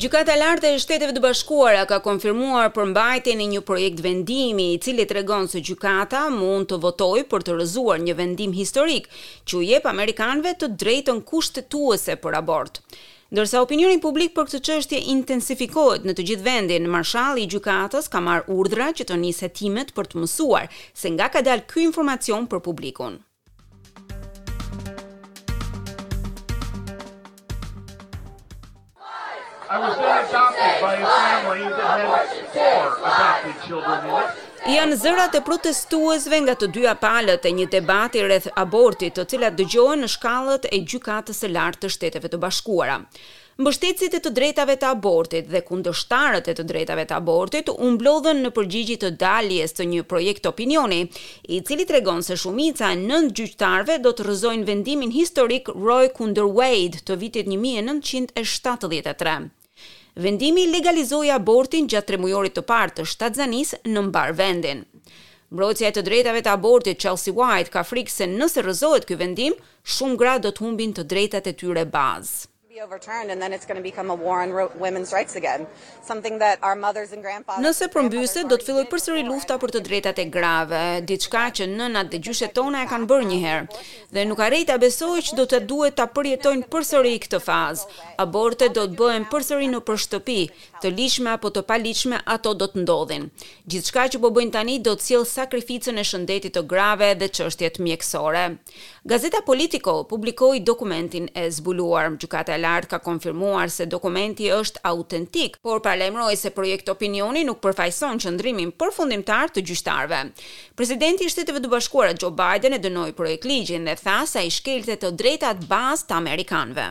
Gjykata e Lartë e Shteteve të Bashkuara ka konfirmuar përmbajtjen e një projektvendimi, i cili tregon se gjykata mund të votojë për të rrëzuar një vendim historik që u jep amerikanëve të drejtën kushtetuese për abort. Ndërsa opinioni publik për këtë çështje intensifikohet në të gjithë vendin, marshalli i gjykatës ka marrë urdhra që të nisë hetimet për të mësuar se nga ka dalë ky informacion për publikun. I was then adopted by a family that had four adopted children in it. Janë zërat e protestuesve nga të dyja palët e një debati rreth abortit, të cilat dëgjohen në shkallët e Gjykatës së Lartë të Shteteve të Bashkuara. Mbështetësit e të drejtave të abortit dhe kundërshtarët e të drejtave të abortit u mblodhën në përgjigje të daljes të një projekt-opinioni, i cili tregon se shumica e nëntë gjyqtarëve do të rrëzojnë vendimin historik Roe kundër Wade të vitit një mijë e nëntëqind e shtatëdhjetë e tre. Vendimi legalizoi abortin gjatë tremujorit të parë të shtatzanisë në mbarë vendin. Mbrojtësja e të drejtave të abortit Chelsea White ka frikë se nëse rrëzohet ky vendim, shumë gra do të humbin të drejtat e tyre bazë. Nëse përmbyset, do të fillojë përsëri lufta për të drejtat e grave, diçka që nënat dhe gjyshet tona e kanë bërë një herë. Dhe nuk arrij ta besoj që do të duhet ta përjetojnë përsëri këtë fazë. Abortet do të bëhen përsëri nëpër shtëpi, të ligjshme apo të paligjshme ato do të ndodhin. Gjithçka që po bëjnë tani do të sjellë sakrificën e shëndetit të grave dhe çështjet mjekësore. Gazeta Politico publikoi dokumentin e zbuluar. Gjykata e Lartë ka konfirmuar se dokumenti është autentik, por paralajmëroi se projekt-opinioni nuk përfaqëson qëndrimin përfundimtar të gjyqtarëve. Presidenti i Shteteve të Bashkuara Joe Biden e dënoi projektligjin dhe tha se ai shkelte të drejtat bazë të amerikanëve.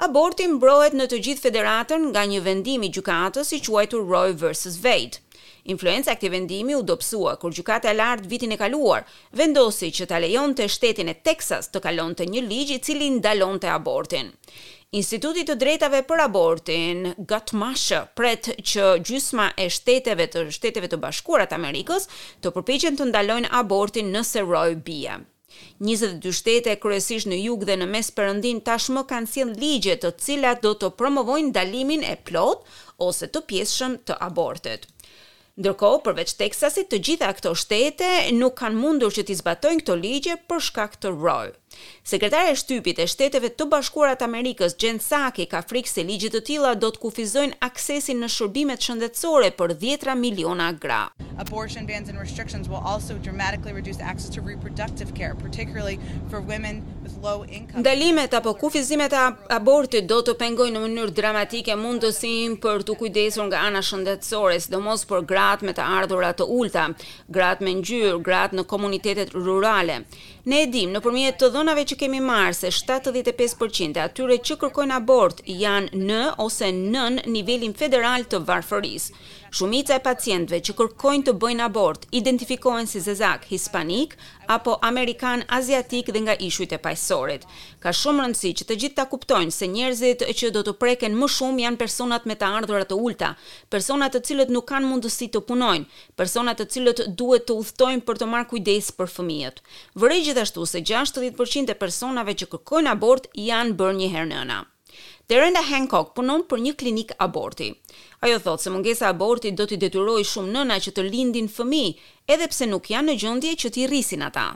Aborti mbrohet në të gjithë Federatën nga një vendim i gjykatës i quajtur Roe versus Wade. Influenca e këtij vendimi u dobësua kur Gjykata e Lartë vitin e kaluar vendosi që ta lejonte shtetin e Teksas të kalonte një ligj i cili ndalonte abortin. Instituti të drejtave për abortin Guttmacher pret që gjysma e shteteve të Shteteve të Bashkuara të Amerikës të përpiqen të ndalojnë abortin nëse Roe bie. Njëzet e dy shtete, kryesisht në jug dhe në mesperëndim tashmë kanë sjellë ligje të cilat do të promovojnë ndalimin e plotë ose të pjesshëm të abortit. Ndërkohë, përveç Teksasit, të gjitha këto shtete nuk kanë mundur që t'i zbatojnë këto ligje për shkak të Roe. Sekretarja e Shtypit e Shteteve të Bashkuara të Amerikës, Jen Psaki ka frikë se ligje të tilla do të kufizojnë aksesin në shërbimet shëndetësore për dhjetra miliona gra. Abortion bans and restrictions will also dramatically reduce access to reproductive care, particularly for women with low income. Ndalimet apo kufizimet e abortit do të pengojnë në mënyrë dramatike mundësinë për t'u kujdesur nga ana shëndetësore, sidomos për gratë me të ardhura të ulëta, gratë me ngjyrë, gratë në komunitetet rurale. Ne e dimë, nëpërmjet të dhënave që kemi marrë, se shtatëdhjetë e pesë për qind e atyre që kërkojnë abort janë në ose nën nivelin federal të varfërisë. Shumica e pacientëve që kërkojnë të bëjnë abort identifikohen si zezakë, hispanikë apo amerikanë aziatikë dhe nga ishujt e Paqësorit. Ka shumë rëndësi që të gjithë ta kuptojnë se njerëzit që do të preken më shumë janë personat me të ardhura të ulëta, persona të cilët nuk kanë mundësi të punojnë, persona të cilët duhet të udhëtojnë për të marrë kujdes për fëmijët. Vërej gjithashtu se gjashtëdhjetë për qind e personave që kërkojnë abort janë bërë një herë nëna. Derenda Hancock punon për një klinikë aborti. Ajo thotë se mungesa e abortit do t'i detyrojë shumë nëna që të lindin fëmijë, edhe pse nuk janë në gjendje që t'i rrisin ata.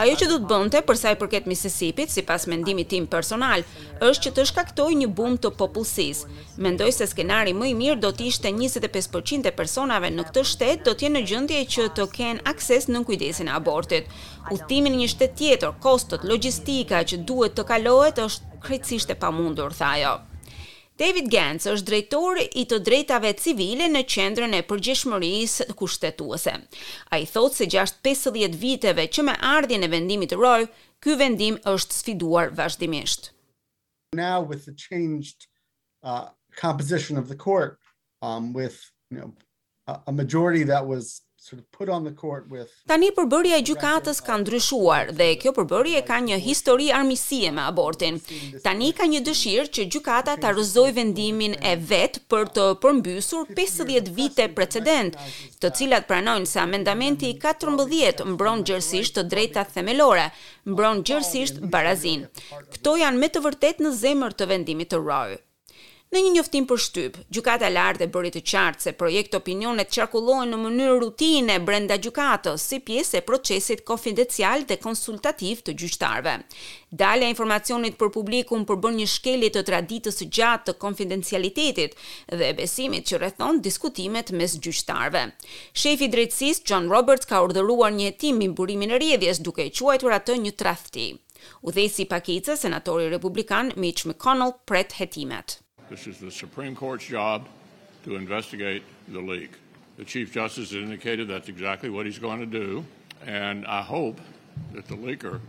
Ajo që do të bënte për sa i përket Mississippi-t, sipas mendimit tim personal, është që të shkaktojë një bum të popullsisë. Mendoj se skenari më i mirë do të ishte njëzet e pesë për qind e personave në këtë shtet do të jenë në gjendje që të kenë akses në kujdesin e abortit. Udhëtimi në një shtet tjetër, kostot, logjistika që duhet të kalohet është krejtësisht e pamundur, tha ajo. David Gans është drejtor i të drejtave civile në Qendrën e Përgjegjshmërisë Kushtetuese. Ai thotë se gjatë pesëdhjetë viteve që me ardhjen e vendimit Roe, ky vendim është sfiduar vazhdimisht. uh, composition of the court um, with you know, a, a majority that was sort of put on the court with Tani përbërja e gjykatës ka ndryshuar dhe kjo përbërje ka një histori armiqësie me abortin. Tani ka një dëshirë që gjykata ta rrëzojë vendimin e vet për të përmbysur 50 vite precedent, të cilat pranojnë se amendamenti i 14 mbron gjerësisht të drejtat themelore, mbron gjerësisht barazinë. Këto janë me të vërtetë në zemër të vendimit të Roe. Në një njoftim për shtyp, Gjykata e Lartë e bëri të qartë se projekt-opinionet qarkullohen në mënyrë rutine brenda gjykatës si pjesë e procesit konfidencial dhe konsultativ të gjyqtarëve. Dalja e informacionit për publikun përbën një shkelje të traditës së gjatë të konfidencialitetit dhe besimit që rrethon diskutimet mes gjyqtarëve. Shefi i Drejtësisë, John Roberts ka urdhëruar një hetim mbi burimin e rrjedhjes, duke e quajtur atë një tradhti. Udhëheqësi i pakicës, senatori republikan, Mitch McConnell, pret hetimet. This is the Supreme Court's job to investigate the leak. The Chief Justice has indicated that's exactly what he's going to do and I hope that the leaker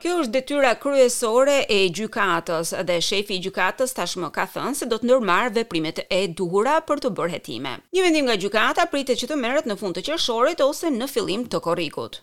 Kjo është detyra kryesore e gjykatës dhe shefi i gjykatës tashmë ka thënë se do të ndërmarrë veprimet e duhura për të bërë hetime. Një vendim nga gjykata pritet që të merret në fund të qershorit ose në fillim të korrikut.